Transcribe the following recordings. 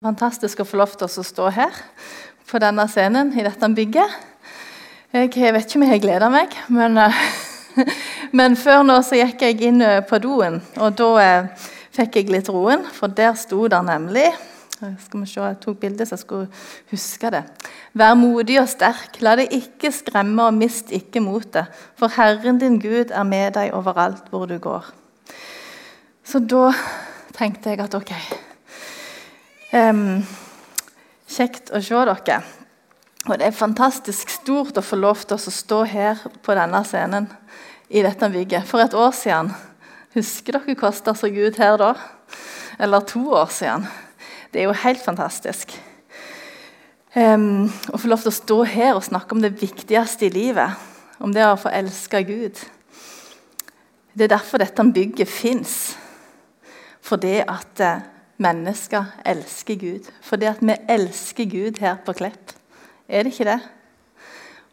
Fantastisk å få lov til å stå her på denne scenen i dette bygget. Jeg vet ikke om jeg har gleda meg, men, eh, men, før nå så gikk jeg inn på doen. Og da eh, fikk jeg litt roen, for der sto det nemlig skal vi se, Jeg tok bilde så jeg skulle huske det. Vær modig og sterk, la deg ikke skremme, og mist ikke motet. For Herren din Gud er med deg overalt hvor du går. Så da tenkte jeg at ok Um, kjekt å se dere. Og Det er fantastisk stort å få lov til å stå her på denne scenen i dette bygget. For et år siden. Husker dere hvordan det så ut her da? Eller to år siden. Det er jo helt fantastisk. Um, å få lov til å stå her og snakke om det viktigste i livet. Om det å få elske Gud. Det er derfor dette bygget fins. Fordi at eh, mennesker elsker Gud. For det at vi elsker Gud her på Klepp, er det ikke det?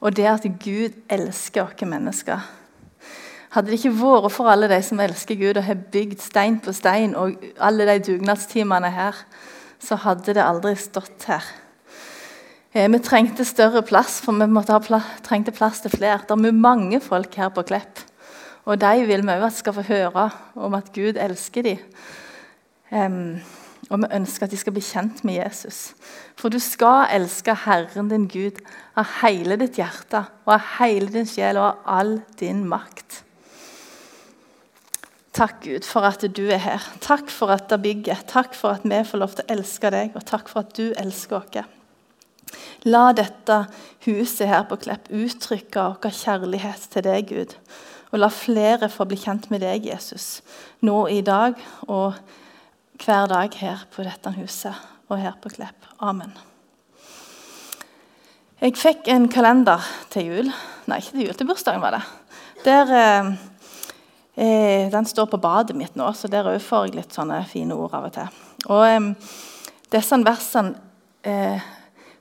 Og det at Gud elsker oss mennesker. Hadde det ikke vært for alle de som elsker Gud og har bygd stein på stein, og alle de dugnadstimene her, så hadde det aldri stått her. Eh, vi trengte større plass, for vi måtte ha plass, trengte plass til flere. Det er mange folk her på Klepp. Og de vil vi òg skal få høre om at Gud elsker dem. Um, og vi ønsker at de skal bli kjent med Jesus. For du skal elske Herren din Gud av hele ditt hjerte og av hele din sjel og av all din makt. Takk, Gud, for at du er her. Takk for at det bygger. Takk for at vi får lov til å elske deg, og takk for at du elsker oss. La dette huset her på Klepp uttrykke vår kjærlighet til deg, Gud. Og la flere få bli kjent med deg, Jesus, nå i dag og hver dag her på dette huset og her på Klepp. Amen. Jeg fikk en kalender til jul. Nei, ikke til jul, til bursdagen var det. Der, eh, eh den står på badet mitt nå, så der òg får jeg litt sånne fine ord av og til. Og eh, disse versene eh,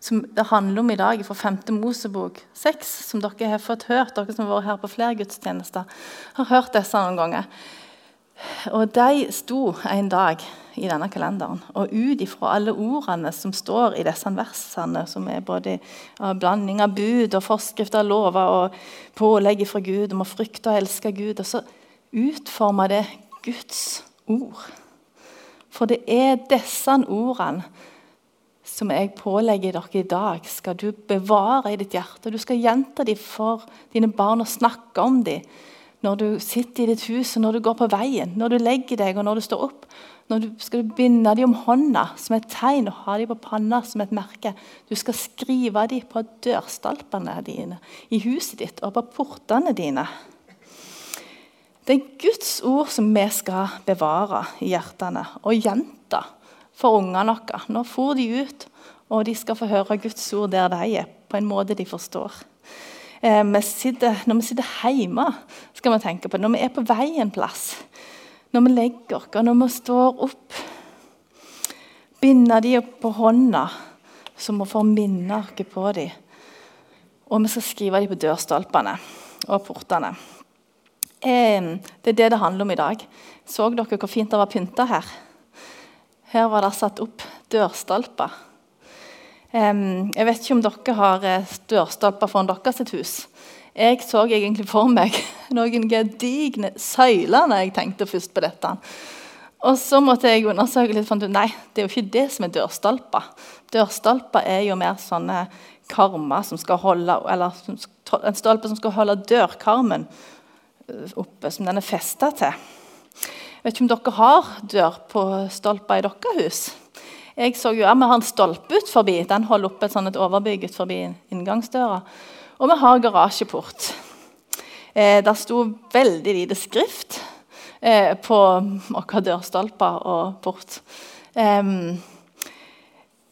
som det handler om i dag, fra 5. Mosebok 6, som dere har fått hørt, dere som har vært her på flere gudstjenester, har hørt disse noen ganger. Og de sto en dag i denne kalenderen. Og ut ifra alle ordene som står i disse versene, som er både en blanding av bud og forskrifter, lover og pålegg fra Gud om å frykte og elske Gud, og så utformer det Guds ord. For det er disse ordene som jeg pålegger dere i dag, skal du bevare i ditt hjerte. Du skal gjenta dem for dine barn og snakke om dem når du sitter i ditt hus, og når du går på veien, når du legger deg og når du står opp. Når du skal binde dem om hånda som et tegn og ha dem på panna som et merke. Du skal skrive dem på dørstolpene dine, i huset ditt og på portene dine. Det er Guds ord som vi skal bevare i hjertene og gjenta for ungene våre. Nå får de ut, og de skal få høre Guds ord der de er, på en måte de forstår. Eh, vi sitter, når vi sitter hjemme, skal vi tenke på. Når vi er på vei en plass, når vi legger oss, når vi står opp. Binde de opp på hånda, så vi får minne oss på dem. Og vi skal skrive dem på dørstolpene og portene. Det er det det handler om i dag. Så dere hvor fint det var pynta her? Her var det satt opp dørstolper. Jeg vet ikke om dere har eh, dørstolper foran deres hus. Jeg så egentlig for meg noen gedigne søyler når jeg tenkte først på dette. Og så måtte jeg undersøke litt, for nei, det er jo ikke det som er dørstolper. Dørstolper er jo mer sånne karmer som skal holde eller en stolpe som skal holde dørkarmen øh, oppe, som den er festa til. Jeg vet ikke om dere har dør på stolper i deres hus? Jeg så jo at Vi har en stolpe ut forbi. Den holder oppe et, sånt et overbygg ut forbi inngangsdøra. Og vi har garasjeport. Eh, der sto veldig lite skrift eh, på våre dørstolper og port. Eh,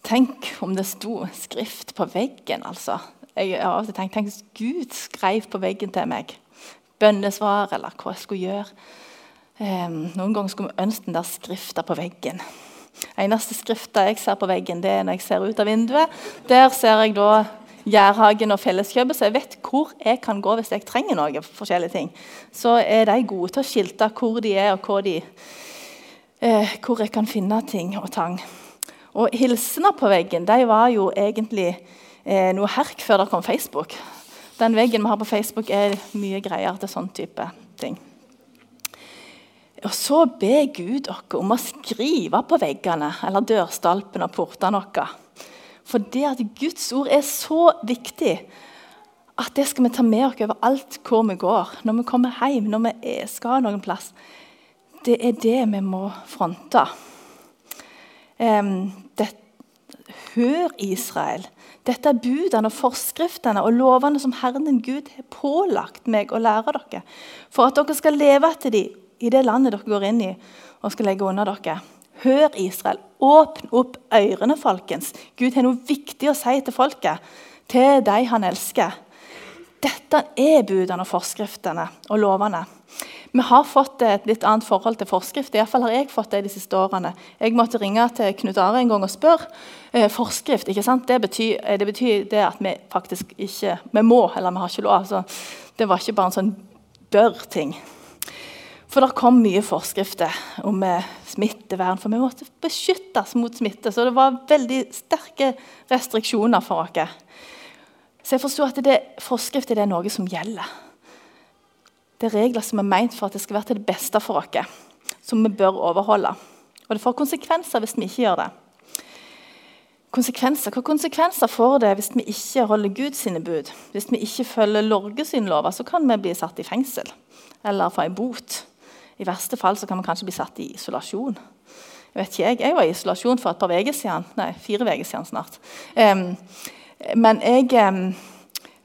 tenk om det sto skrift på veggen, altså. Jeg har til tenkt tenk hvis Gud skrev på veggen til meg bønnesvar, eller hva jeg skulle gjøre. Noen ganger skulle vi ønske den der skrifta på veggen. Eneste skrifta jeg ser på veggen, det er når jeg ser ut av vinduet. Der ser jeg da Jærhagen og Felleskjøpet, så jeg vet hvor jeg kan gå hvis jeg trenger noe. forskjellige ting. Så er de gode til å skilte hvor de er, og hvor, de, eh, hvor jeg kan finne ting og tang. Og hilsener på veggen de var jo egentlig eh, noe herk før det kom Facebook. Den veggen vi har på Facebook, er mye greier til sånn type ting. Og så ber Gud oss om å skrive på veggene eller dørstolpene og portene våre. For det at Guds ord er så viktig at det skal vi ta med oss overalt hvor vi går. Når vi kommer hjem, når vi skal noen plass. Det er det vi må fronte. Um, det, hør, Israel. Dette er budene og forskriftene og lovene som Herren din Gud har pålagt meg å lære dere, for at dere skal leve etter dem i det landet dere går inn i og skal legge under dere. Hør, Israel. Åpne opp ørene, folkens. Gud har noe viktig å si til folket, til de han elsker. Dette er budene og forskriftene og lovene. Vi har fått et litt annet forhold til forskrift. I fall har jeg fått det de siste årene. Jeg måtte ringe til Knut Are en gang og spørre. Eh, forskrift, ikke sant? Det betyr, eh, det betyr, det at vi faktisk ikke Vi må, eller vi har ikke lov. Altså, det var ikke bare en sånn bør-ting. For det kom mye forskrifter om eh, smittevern, for vi måtte beskyttes mot smitte. Så det var veldig sterke restriksjoner for oss. Så jeg forsto at det, forskrifter det er noe som gjelder. Det er regler som er ment for at det skal være til det beste for oss, som vi bør overholde. Og det får konsekvenser hvis vi ikke gjør det. Konsekvenser, Hva konsekvenser får det hvis vi ikke holder Guds bud? Hvis vi ikke følger Norge lover, så kan vi bli satt i fengsel eller få en bot. I verste fall så kan vi kanskje bli satt i isolasjon. Jeg vet ikke, jeg, jeg var i isolasjon for et par uker siden. Nei, fire uker siden snart. Um, men jeg um,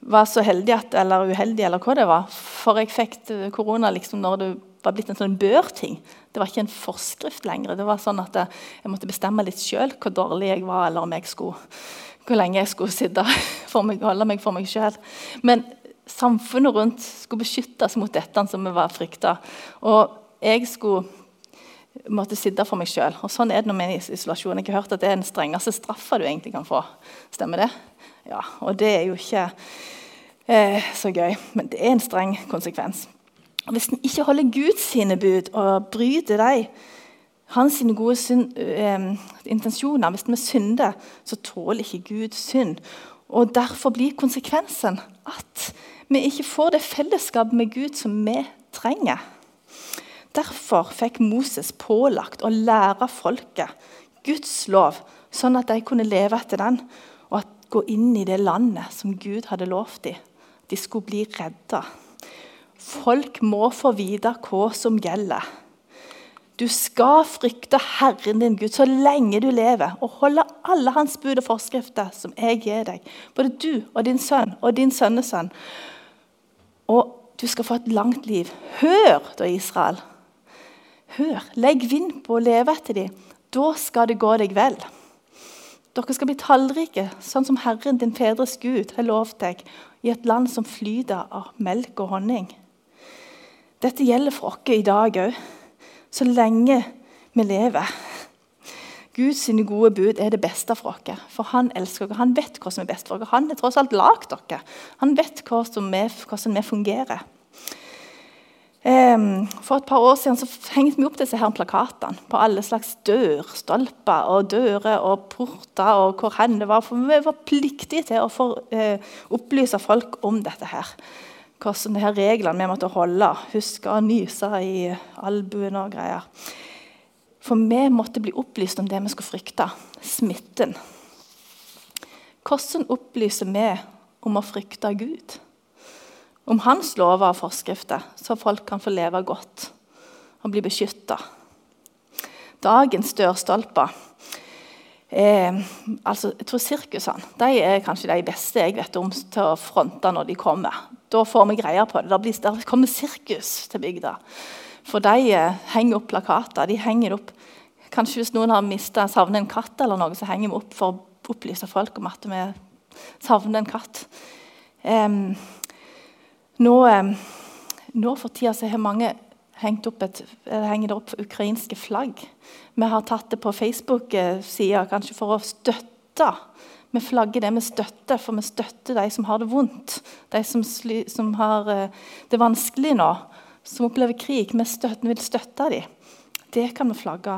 var så heldig at, eller uheldig, eller hva det var. For jeg fikk korona liksom når det var blitt en sånn bør-ting. Det var ikke en forskrift lenger. Det var sånn at Jeg måtte bestemme litt sjøl hvor dårlig jeg var, eller om jeg skulle, hvor lenge jeg skulle sitte for meg, holde meg for meg sjøl. Men samfunnet rundt skulle beskyttes mot dette som vi var frykta. Og jeg skulle måtte sitte for meg sjøl. Sånn er det med isolasjon. Jeg har hørt at det er den strengeste straffa du egentlig kan få. Stemmer det? Ja, og det er jo ikke eh, så gøy, men det er en streng konsekvens. Hvis en ikke holder Guds sine bud og bryter dem, hans sine gode synd, eh, intensjoner, hvis vi synder, så tåler ikke Gud synd. Og Derfor blir konsekvensen at vi ikke får det fellesskapet med Gud som vi trenger. Derfor fikk Moses pålagt å lære folket Guds lov, sånn at de kunne leve etter den og gå inn i det landet som Gud hadde lovt dem. De skulle bli redda. Folk må få vite hva som gjelder. Du skal frykte Herren din Gud så lenge du lever, og holde alle hans bud og forskrifter som jeg gir deg. Både du og din sønn og din sønnesønn. Og du skal få et langt liv. Hør, da, Israel. Hør. Legg vind på å leve etter dem. Da skal det gå deg vel. Dere skal bli tallrike, sånn som Herren din fedres Gud har lovt deg, i et land som flyter av melk og honning. Dette gjelder for oss i dag òg, så lenge vi lever. Guds gode bud er det beste for oss, for han elsker oss. Han vet hva som er best for oss. Han har tross alt lagd dere. Han vet hvordan er fungerer. For et par år siden så hengte vi opp disse her plakatene på alle slags dørstolper og dører og porter. og hvor hen det var, for Vi var pliktige til å få, eh, opplyse folk om dette. her. Hvordan de her reglene vi måtte holde. Huske å nyse i albuen og greier. For vi måtte bli opplyst om det vi skulle frykte smitten. Hvordan opplyser vi om å frykte Gud? Om hans lover og forskrifter, så folk kan få leve godt og bli beskytta. Dagens dørstolper eh, altså, jeg tror Sirkusene de er kanskje de beste jeg vet om til å fronte når de kommer. Da får vi greier på det. Det der kommer sirkus til bygda. For de eh, henger opp plakater. de henger opp, Kanskje hvis noen har mista savnet en katt, eller noe, så henger vi opp for å opplyse folk om at vi savner en katt. Um, nå, eh, nå for tida så har mange hengt opp et, henger det opp ukrainske flagg. Vi har tatt det på Facebook-sida kanskje for å støtte. Vi flagger det vi støtter, for vi støtter de som har det vondt. De som, som har eh, det vanskelig nå, som opplever krig. Vi, støtter, vi vil støtte dem. Det kan vi flagge.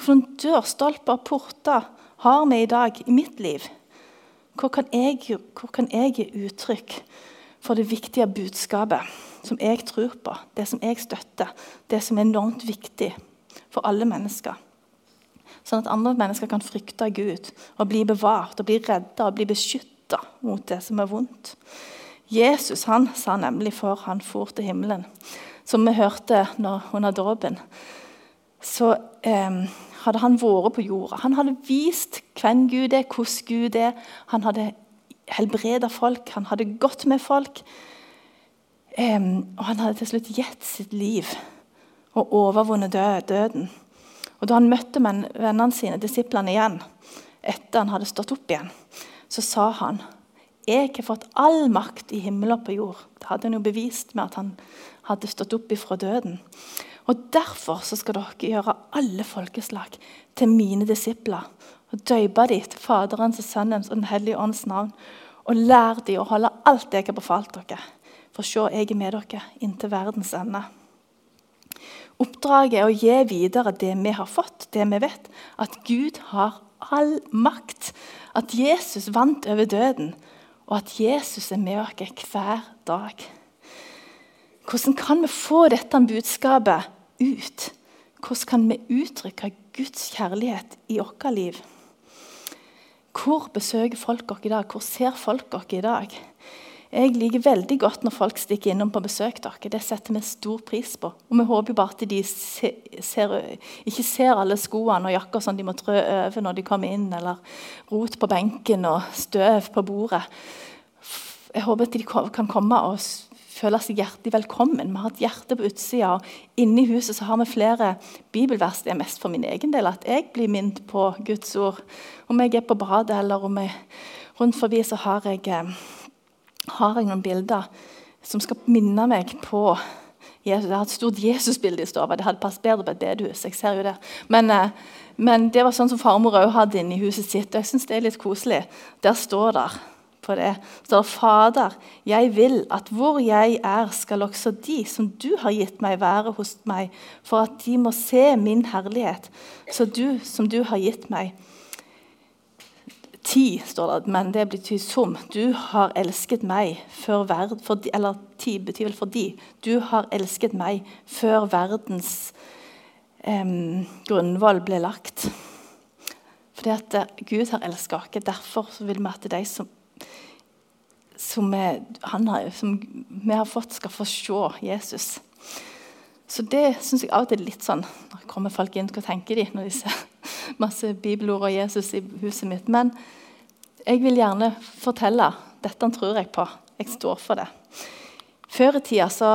Hvilke dørstolper, porter har vi i dag i mitt liv? Hvor kan jeg, hvor kan jeg gi uttrykk for det viktige budskapet som jeg tror på, det som jeg støtter, det som er enormt viktig for alle mennesker? Sånn at andre mennesker kan frykte Gud og bli bevart og bli redda og bli beskytta mot det som er vondt. Jesus han sa nemlig før han for til himmelen, som vi hørte når, under dåpen, så eh, hadde han vært på jorda. Han hadde vist hvem Gud er, hvordan Gud er. Han hadde helbreda folk, han hadde gått med folk. Um, og han hadde til slutt gitt sitt liv og overvunnet døden. Og Da han møtte vennene sine, disiplene igjen, etter han hadde stått opp igjen, så sa han jeg har fått all makt i himmel og på jord. Det hadde han jo bevist med at han hadde stått opp ifra døden. Og Derfor så skal dere gjøre alle folkeslag til mine disipler. Og døype dem til Faderens og Sønnens og Den hellige ånds navn. Og lær dem å holde alt det jeg har befalt dere. For se, jeg er med dere inntil verdens ende. Oppdraget er å gi videre det vi har fått, det vi vet. At Gud har all makt. At Jesus vant over døden. Og at Jesus er med oss hver dag. Hvordan kan vi få dette budskapet ut? Hvordan kan vi uttrykke Guds kjærlighet i vårt liv? Hvor besøker folk dere i dag? Hvor ser folk dere i dag? Jeg liker veldig godt når folk stikker innom på besøk. Dere. Det setter vi stor pris på. Og Vi håper jo bare at de ser, ikke ser alle skoene og jakka som de må trø over når de kommer inn, eller rot på benken og støv på bordet. Jeg håper at de kan komme og føle seg hjertelig velkommen. Vi har et hjerte på utsida. Inni huset så har vi flere bibelvers. Det er mest for min egen del at jeg blir minnet på Guds ord. Om jeg er på badet eller om jeg rundt forbi, så har jeg, eh, har jeg noen bilder som skal minne meg på Jesus. Jeg har et stort Jesusbilde i stua. Det hadde passet bedre på et bedehus. jeg ser jo det. Men, eh, men det var sånn som farmor òg hadde inne i huset sitt. og jeg synes det er litt koselig. Der står der på det. Så Fader, jeg vil at hvor jeg er, skal også de som du har gitt meg, være hos meg, for at de må se min herlighet, så du som du har gitt meg. Ti, står det, men det betyr som. Du har elsket meg før verden Eller ti betyr vel fordi. Du har elsket meg før verdens eh, grunnvoll ble lagt. Fordi at eh, Gud har elsket oss. Derfor vil vi at de som som har, som vi, har, fått, skal få se Jesus. Så det syns jeg av og til er litt sånn Når kommer folk inn, hva tenker de når de ser masse bibelord og Jesus i huset mitt? Men jeg vil gjerne fortelle. Dette tror jeg på. Jeg står for det. Før i tida så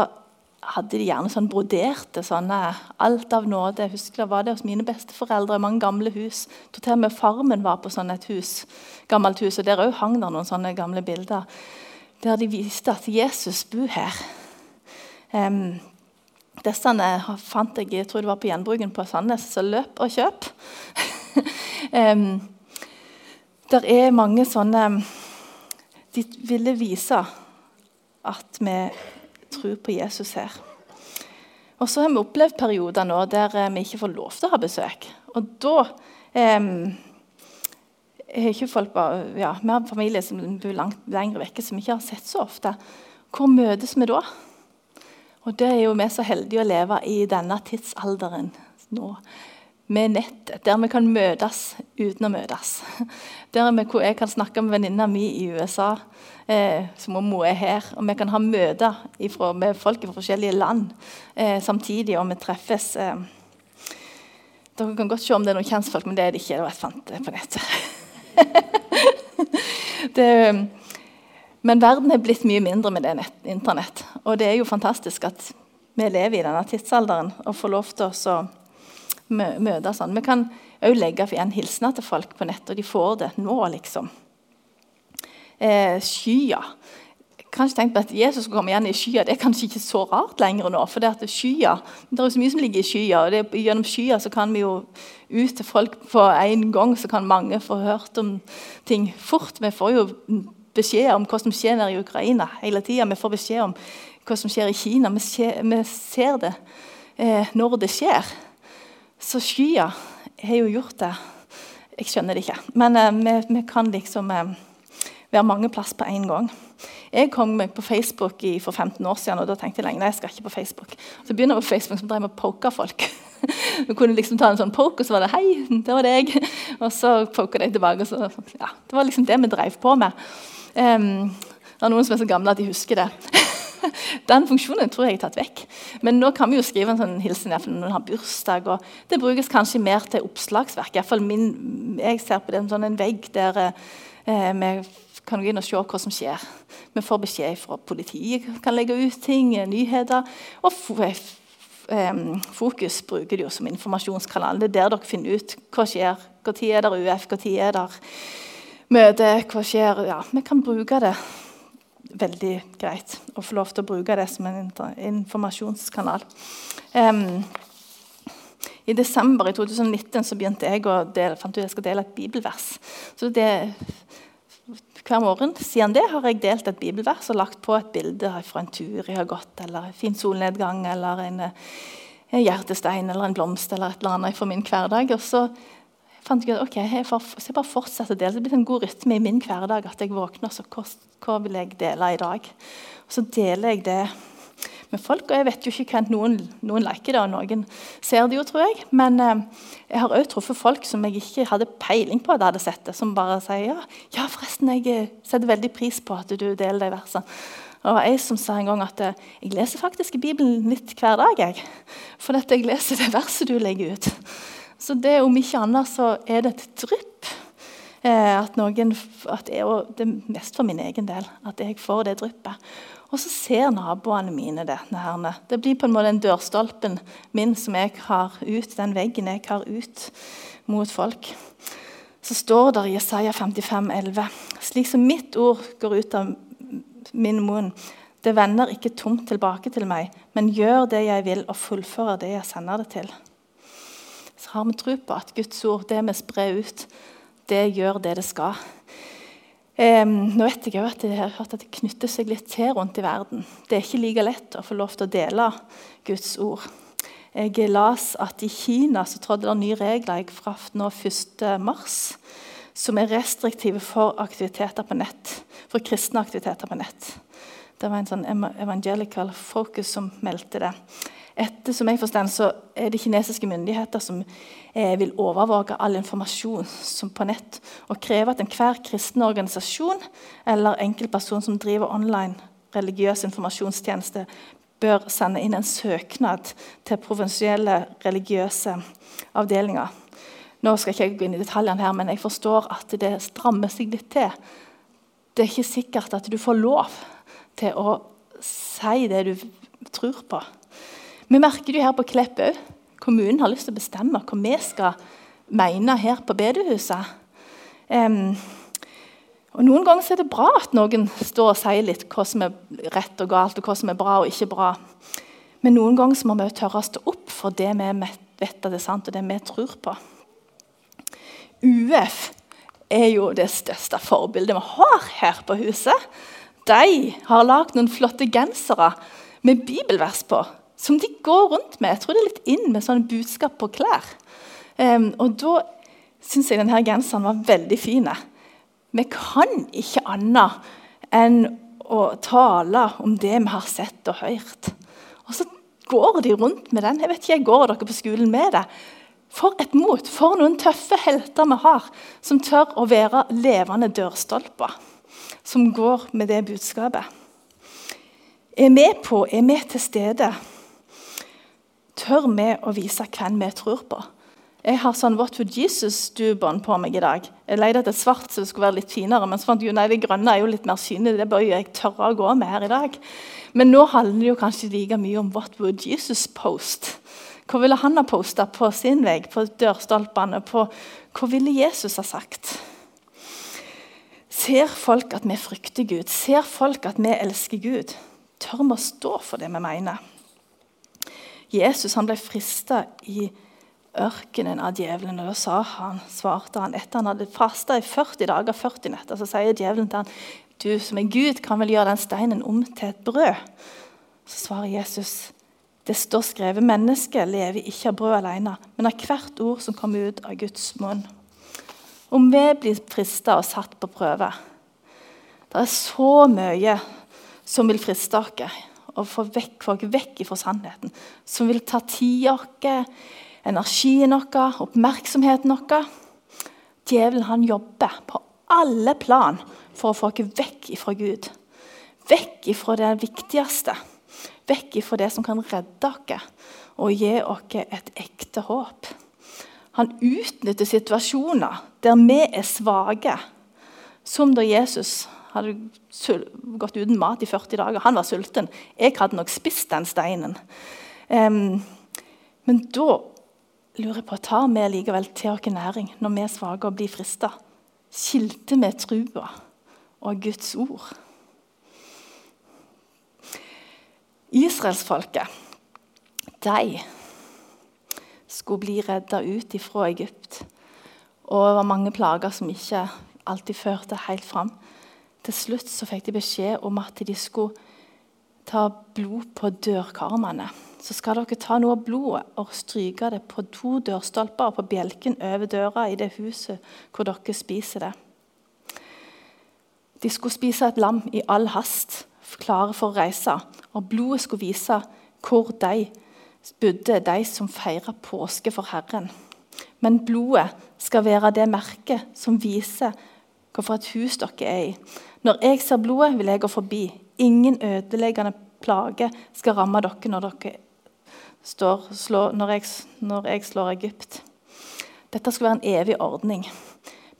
hadde de gjerne sånn broderte sånne alt av nåde. Jeg husker det var det hos mine besteforeldre mange gamle hus. Til og med farmen var på sånn et hus, gammelt hus, og Der òg hang det noen sånne gamle bilder der de viste at Jesus bor her. Um, disse fant jeg jeg tror det var på gjenbruken på Sandnes, så løp og kjøp. um, der er mange sånne De ville vise at vi tror på Jesus her. Og så har vi opplevd perioder nå der eh, vi ikke får lov til å ha besøk. Og da eh, er ikke folk bare, ja, Vi har familie som bor langt lenger vekke, som vi ikke har sett så ofte. Hvor møtes vi da? Og det er jo vi så heldige å leve i denne tidsalderen nå med nettet, der vi kan møtes uten å møtes. Der jeg kan snakke med venninna mi i USA eh, som om hun er her. Og vi kan ha møter ifra, med folk fra forskjellige land eh, samtidig, og vi treffes. Eh. Dere kan godt se om det er noen kjentfolk, men det er det ikke. Det var jeg fant på nettet. det, men verden er blitt mye mindre med det nett, internett. Og det er jo fantastisk at vi lever i denne tidsalderen og får lov til å møte sånn. Vi kan òg legge igjen hilsener til folk på nett, og de får det nå, liksom eh, skya. Kanskje tenkt på at Jesus skulle komme igjen i skya. Det er kanskje ikke så rart lenger nå. for Det, at skya, det er så mye som ligger i skya. og det, Gjennom skya så kan vi jo ut til folk på en gang, så kan mange få hørt om ting fort. Vi får jo beskjed om hva som skjer nede i Ukraina hele tida. Vi får beskjed om hva som skjer i Kina. Vi, skjer, vi ser det eh, når det skjer. Så skya har jo gjort det Jeg skjønner det ikke. Men eh, vi, vi, kan liksom eh, være mange plass på én gang. Jeg kom meg på Facebook i, for 15 år siden, og da tenkte jeg lenge nei, jeg skal ikke på Facebook. Så begynner jeg på Facebook som drev med poke folk. Du kunne liksom ta en sånn poke, og så var det 'hei, det var deg'. Og så poka de tilbake. Så, ja, det var liksom det vi drev på med. Um, det er noen som er så gamle at de husker det. Den funksjonen tror jeg er tatt vekk. Men nå kan vi jo skrive en sånn hilsen når noen har bursdag. og Det brukes kanskje mer til oppslagsverk. I hvert fall min, jeg ser på det som sånn en vegg der eh, vi kan gå inn og se hva som skjer. Vi får beskjed fra politiet, kan legge ut ting, nyheter. Og Fokus bruker de jo som informasjonskanal. Det er der dere finner ut hva skjer. Når er det UF, når er det møte, hva skjer. Ja, vi kan bruke det veldig greit å få lov til å bruke det som en informasjonskanal. Um, I desember i 2019 så begynte jeg å dele, fant ut jeg skal dele et bibelvers. Så det hver morgen. Siden det har jeg delt et bibelvers og lagt på et bilde fra en tur jeg har gått, eller en fin solnedgang, eller en, en hjertestein eller en blomst eller et eller annet fra min hverdag. Og så fant jeg ut ok, jeg får, jeg bare fortsetter å dele. Det blir en god rytme i min hverdag at jeg våkner, så hva, hva vil jeg dele i dag? Og så deler jeg det med folk. Og jeg vet jo ikke hvem noen, noen liker det, og noen ser det jo, tror jeg. Men eh, jeg har òg truffet folk som jeg ikke hadde peiling på at jeg hadde sett det, som bare sier ja, ja forresten, jeg eh, setter veldig pris på at du deler de versene. Og ei som sa en gang at eh, jeg leser faktisk Bibelen litt hver dag. jeg. For dette jeg leser det verset du legger ut. Så det om ikke annet så er det et drypp. Eh, at noen, at jeg, og det er mest for min egen del at jeg får det dryppet. Og så ser naboene mine det. Nærme. Det blir på en måte den dørstolpen min som jeg har ut, den veggen jeg har ut mot folk. Så står det i Jesaja 55, 11, slik som mitt ord går ut av min munn, det vender ikke tomt tilbake til meg, men gjør det jeg vil, og fullfører det jeg sender det til. Så har vi tro på at Guds ord, det vi sprer ut, det gjør det det skal. Um, nå vet jeg at jeg har hørt at det knytter seg litt til rundt i verden. Det er ikke like lett å få lov til å dele Guds ord. Jeg las at i Kina så trådte det nye regler fra nå 1.3 som er restriktive for aktiviteter på nett, for kristne aktiviteter på nett. Det var en sånn evangelical focus som meldte det. Etter som jeg forstår, så er det kinesiske myndigheter som eh, vil overvåke all informasjon som på nett og kreve at enhver kristen organisasjon eller enkeltperson som driver online religiøs informasjonstjeneste, bør sende inn en søknad til provinsielle religiøse avdelinger. Nå skal ikke jeg gå inn i detaljene her, men jeg forstår at det strammer seg litt til. Det er ikke sikkert at du får lov til å si det du tror på. Vi merker det her på Klepp òg. Kommunen har lyst til å bestemme hva vi skal mene her på bedehuset. Um, og Noen ganger er det bra at noen står og sier litt hva som er rett og galt, og hva som er bra og ikke bra. Men noen ganger må vi også tørre å stå opp for det vi vet at er sant, og det vi tror på. UF er jo det største forbildet vi har her på huset. De har lagd noen flotte gensere med bibelvers på som de går rundt med. Jeg tror det er litt inn med sånne budskap på klær. Um, og da syns jeg denne genseren var veldig fin. Vi kan ikke annet enn å tale om det vi har sett og hørt. Og så går de rundt med den. Jeg vet ikke, jeg Går dere på skolen med det? For et mot! For noen tøffe helter vi har, som tør å være levende dørstolper. Som går med det budskapet. Er vi på, er vi til stede? Tør vi å vise hvem vi tror på. Jeg har sånn What would Jesus-do-bånd på meg i dag. Jeg leide etter svart så det skulle være litt finere, men så fant jeg nei, det grønne er jo litt mer synlig. Det bør jeg tørre å gå med her i dag. Men nå handler det jo kanskje like mye om What would Jesus post? Hva ville han ha posta på sin vei, på dørstolpene? På hva ville Jesus ha sagt? Ser folk at vi frykter Gud? Ser folk at vi elsker Gud? Tør vi å stå for det vi mener? Jesus han ble frista i ørkenen av djevelen. og Da sa han, svarte han etter han hadde fasta i 40 dager 40 netter, så sier djevelen til han, du som er Gud, kan vel gjøre den steinen om til et brød? Så svarer Jesus, det står skrevet, mennesket lever ikke av brød alene, men av hvert ord som kommer ut av Guds munn. Om vi blir frista og satt på prøve Det er så mye som vil friste oss og få vekk folk vekk fra sannheten. Som vil ta tida vår, energien vår, oppmerksomheten vår. Djevelen han jobber på alle plan for å få oss vekk fra Gud. Vekk fra det viktigste. Vekk fra det som kan redde oss og gi oss et ekte håp. Han utnytter situasjoner der vi er svake, som da Jesus hadde gått uten mat i 40 dager. Han var sulten. Jeg hadde nok spist den steinen. Um, men da lurer jeg på, tar vi likevel til oss næring når vi er svake og blir frista? Skilte vi trua og Guds ord? Israelsfolket, de skulle bli redda ut ifra Egypt. Og det var mange plager som ikke alltid førte helt fram. Til slutt så fikk de beskjed om at de skulle ta blod på dørkarmene. Så skal dere ta noe av blodet og stryke det på to dørstolper og på bjelken over døra i det huset hvor dere spiser det. De skulle spise et lam i all hast, klare for å reise. Og blodet skulle vise hvor de bodde de som feirer påske for Herren. Men blodet skal være det merket som viser hvorfor et hus dere er i. Når jeg ser blodet, vil jeg gå forbi. Ingen ødeleggende plage skal ramme dere når, dere står, slår, når, jeg, når jeg slår Egypt. Dette skal være en evig ordning.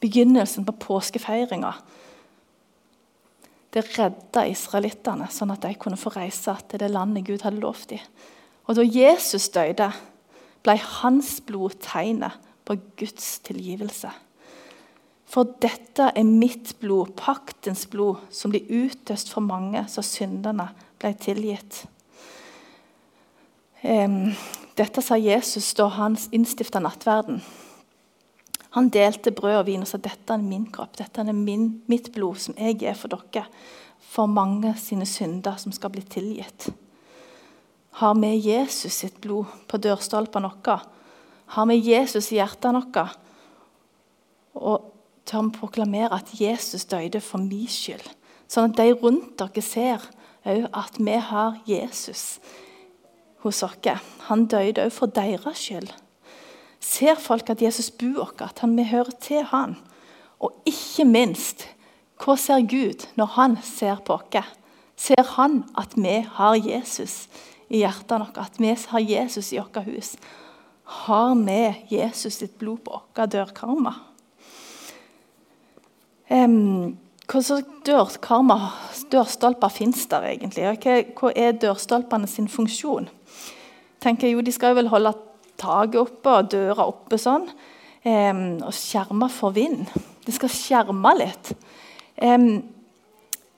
Begynnelsen på påskefeiringa. Det redda israelittene, sånn at de kunne få reise til det landet Gud hadde lovt dem. Og da Jesus døde, ble hans blod tegnet på Guds tilgivelse. For dette er mitt blod, paktens blod, som blir utøst for mange, så syndene ble tilgitt. Dette sa Jesus da han innstifta nattverden. Han delte brød og vin og sa dette er min kropp, dette er min, mitt blod, som jeg er for dere, for mange sine synder som skal bli tilgitt. Har vi Jesus sitt blod på dørstolpen våre? Har vi Jesus i hjertet vårt? Og tør vi proklamere at Jesus døde for min skyld? Sånn at de rundt dere ser òg at vi har Jesus hos oss. Han døde òg for deres skyld. Ser folk at Jesus bor oss, at vi hører til han? Og ikke minst, hva ser Gud når han ser på oss? Ser han at vi har Jesus i hjertet vårt, at vi har Jesus i vårt hus. Har vi Jesus sitt blod på våre dørkarmer? Um, hva slags dørkarmer, dørstolper fins der egentlig? Hva, hva er dørstolpene sin funksjon? Tenker jeg, jo, De skal jo vel holde taket oppe og døra oppe sånn. Um, og skjerme for vind. Det skal skjerme litt. Um,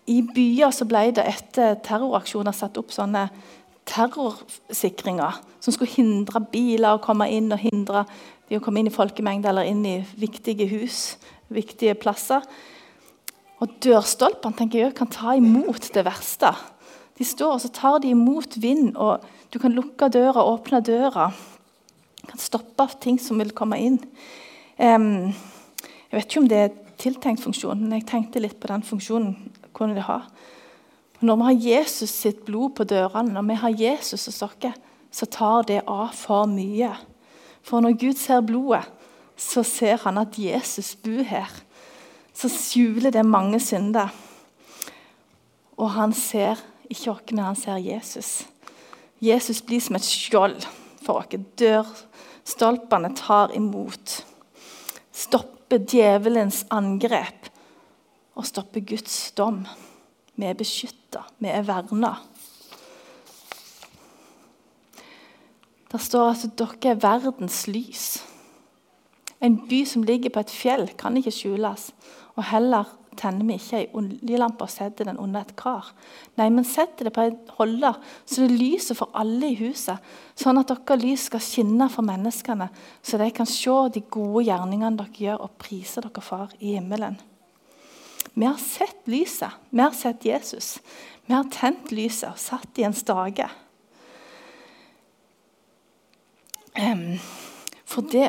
I byer så ble det etter terroraksjoner satt opp sånne terrorsikringer som skulle hindre biler å komme inn og hindre de å komme inn i folkemengde eller inn i viktige hus, viktige plasser. Og Dørstolpene tenker jeg, kan ta imot det verste. De står og så tar de imot vind, og du kan lukke døra, åpne døra. Du kan stoppe ting som vil komme inn. Um, jeg vet ikke om det er tiltenkt funksjon, men jeg tenkte litt på den funksjonen. kunne det ha. Når vi har Jesus sitt blod på dørene, når vi har Jesus hos oss, så tar det av for mye. For når Gud ser blodet, så ser han at Jesus bor her. Så skjuler det mange synder. Og han ser ikke oss, men han ser Jesus. Jesus blir som et skjold for oss. Dørstolpene tar imot. Stopper djevelens angrep og stopper Guds dom. Vi er beskytta, vi er verna. Der står at dere er verdens lys. En by som ligger på et fjell, kan ikke skjules. Og heller tenner vi ikke ei oljelampe og setter den under et kar. Nei, men setter det på en holder, så det lyser for alle i huset. Sånn at dere lys skal skinne for menneskene, så de kan se de gode gjerningene dere gjør, og prise dere far i himmelen. Vi har sett lyset. Vi har sett Jesus. Vi har tent lyset og satt i en stake. For fordi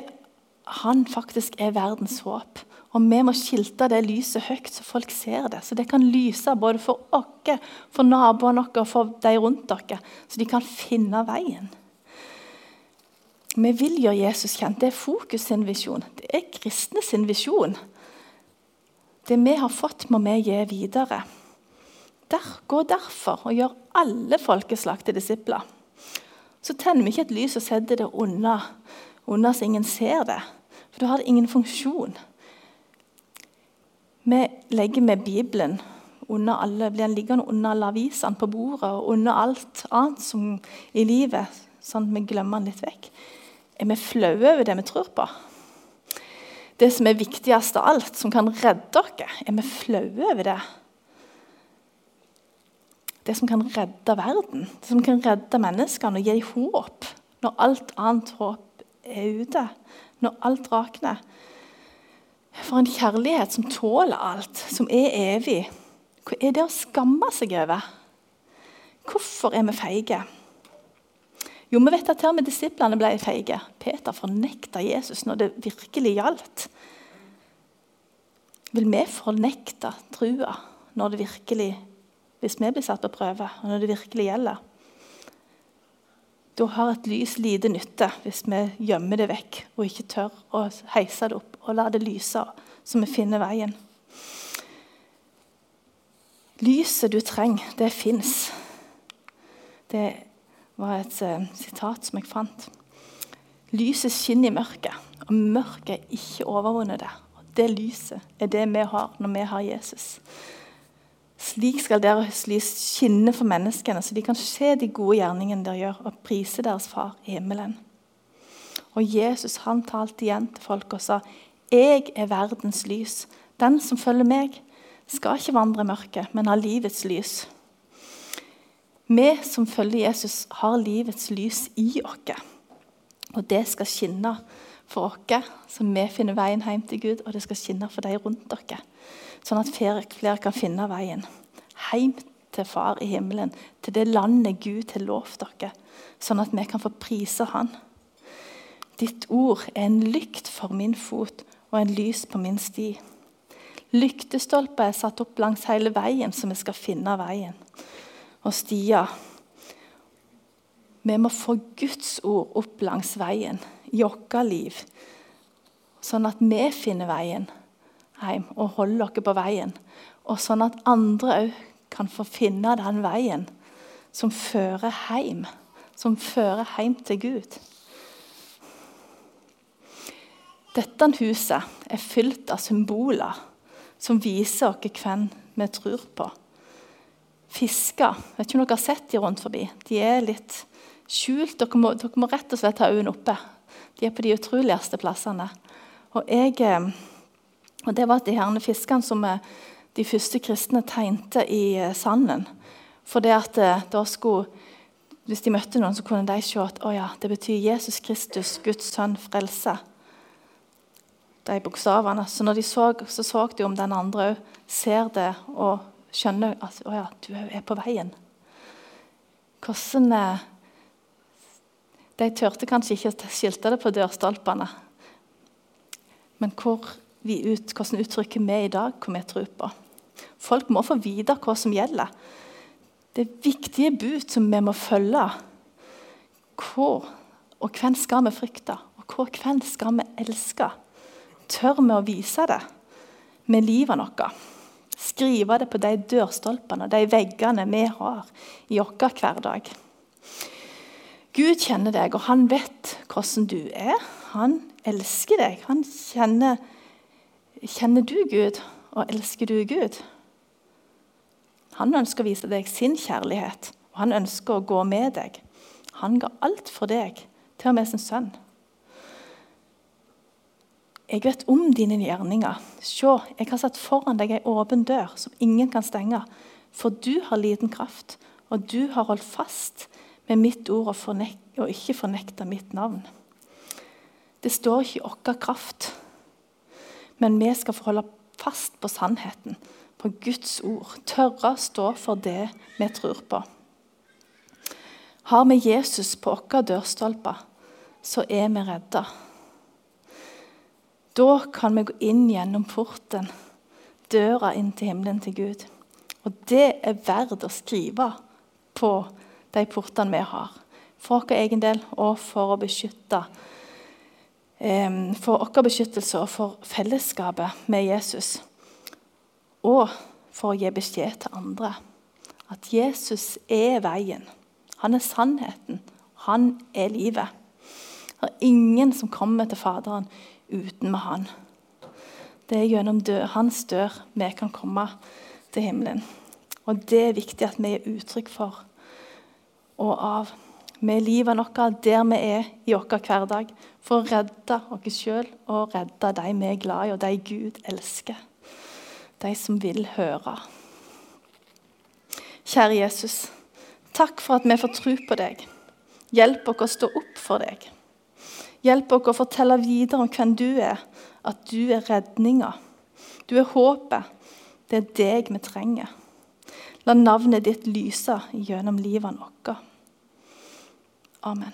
han faktisk er verdens håp. Og vi må skilte det lyset høyt, så folk ser det. Så det kan lyse både for oss, for naboene våre og for de rundt dere. Så de kan finne veien. Vi vil gjøre Jesus kjent. Det er Fokus sin visjon. Det er kristne sin visjon. Det vi har fått, må vi gi videre. Der, gå derfor og gjør alle folkeslag til disipler. Så tenner vi ikke et lys og setter det unna, unna så ingen ser det. For da har det ingen funksjon. Vi legger med Bibelen under alle, blir den liggende under alle avisene på bordet og under alt annet som i livet, sånn at vi glemmer den litt vekk. Er vi flaue over det vi tror på? Det som er viktigst av alt, som kan redde oss, er vi flaue over det? Det som kan redde verden, det som kan redde menneskene og gi håp når alt annet håp er ute, når alt rakner. For en kjærlighet som tåler alt, som er evig. Hva er det å skamme seg over? Hvorfor er vi feige? Jo, vi vet at til og med disiplene ble feige. Peter fornekta Jesus når det virkelig gjaldt. Vil vi fornekte trua når det virkelig, hvis vi blir satt på prøve, og når det virkelig gjelder? Da har et lys lite nytte hvis vi gjemmer det vekk og ikke tør å heise det opp og la det lyse, så vi finner veien. Lyset du trenger, det fins. Det var et uh, sitat som jeg fant. Lyset skinner i mørket, og mørket er ikke overvunnet det. Og det lyset er det vi har når vi har Jesus. Slik skal deres lys skinne for menneskene, så de kan se de gode gjerningene dere gjør, og prise deres far i himmelen. Og Jesus han talte igjen til folk og sa, 'Jeg er verdens lys. Den som følger meg, skal ikke vandre i mørket, men ha livets lys.' Vi som følger Jesus, har livets lys i oss. Og det skal skinne for oss, som vi finner veien hjem til Gud, og det skal skinne for de rundt dere sånn at flere kan finne veien hjem til Far i himmelen, til det landet Gud har lovt dere, sånn at vi kan få prise Han. Ditt ord er en lykt for min fot og en lys på min sti. Lyktestolper er satt opp langs hele veien, så vi skal finne veien. Og stia Vi må få Guds ord opp langs veien i vårt liv, sånn at vi finner veien hjem og holder oss på veien. Og sånn at andre òg kan få finne den veien som fører hjem. Som fører hjem til Gud. Dette huset er fylt av symboler som viser oss hvem vi tror på. Fisker Vet ikke om dere har sett de rundt forbi. De er litt skjult. Dere må, dere må rett og slett ha øynene oppe. De er på de utroligste plassene. Og jeg eh, og Det var de herne fiskene som eh, de første kristne tegnte i eh, sanden. For det at da skulle, Hvis de møtte noen, så kunne de se at oh ja, det betyr Jesus Kristus, Guds sønn, frelse. De bokstavene. Så når de så, så så de om den andre òg ser det og skjønner at å ja, du er på veien. Hvordan De turte kanskje ikke å skilte det på dørstolpene. Men hvor vi ut, hvordan uttrykker vi i dag hva vi tror på. Folk må få vite hva som gjelder. Det er viktige bud som vi må følge. Hva og hvem skal vi frykte, og hva hvem skal vi elske? Tør vi å vise det med livet vårt? Skrive det på de dørstolpene og de veggene vi har i vår hverdag. Gud kjenner deg, og han vet hvordan du er. Han elsker deg. Han kjenner Kjenner du Gud, og elsker du Gud? Han ønsker å vise deg sin kjærlighet, og han ønsker å gå med deg. Han ga alt for deg, til og med sin sønn. Jeg vet om dine gjerninger. Se, jeg har satt foran deg ei åpen dør som ingen kan stenge. For du har liten kraft, og du har holdt fast med mitt ord og, og ikke fornekta mitt navn. Det står ikke i vår kraft men vi skal få holde fast på sannheten, på Guds ord. Tørre å stå for det vi tror på. Har vi Jesus på våre dørstolper, så er vi redda. Da kan vi gå inn gjennom porten, døra inn til himmelen til Gud. Og det er verdt å skrive på de portene vi har. For vår egen del og for å beskytte for vår beskyttelse og for fellesskapet med Jesus. Og for å gi beskjed til andre at Jesus er veien. Han er sannheten. Han er livet. Det er ingen som kommer til Faderen uten med han. Det er gjennom død, hans dør vi kan komme til himmelen. Og det er viktig at vi er uttrykk for og av. Med livet vårt der vi er i vår hverdag, for å redde oss sjøl og redde de vi er glad i, og de Gud elsker. De som vil høre. Kjære Jesus, takk for at vi får tro på deg. Hjelp oss å stå opp for deg. Hjelp oss å fortelle videre om hvem du er, at du er redninga. Du er håpet. Det er deg vi trenger. La navnet ditt lyse gjennom livet vårt. Amen.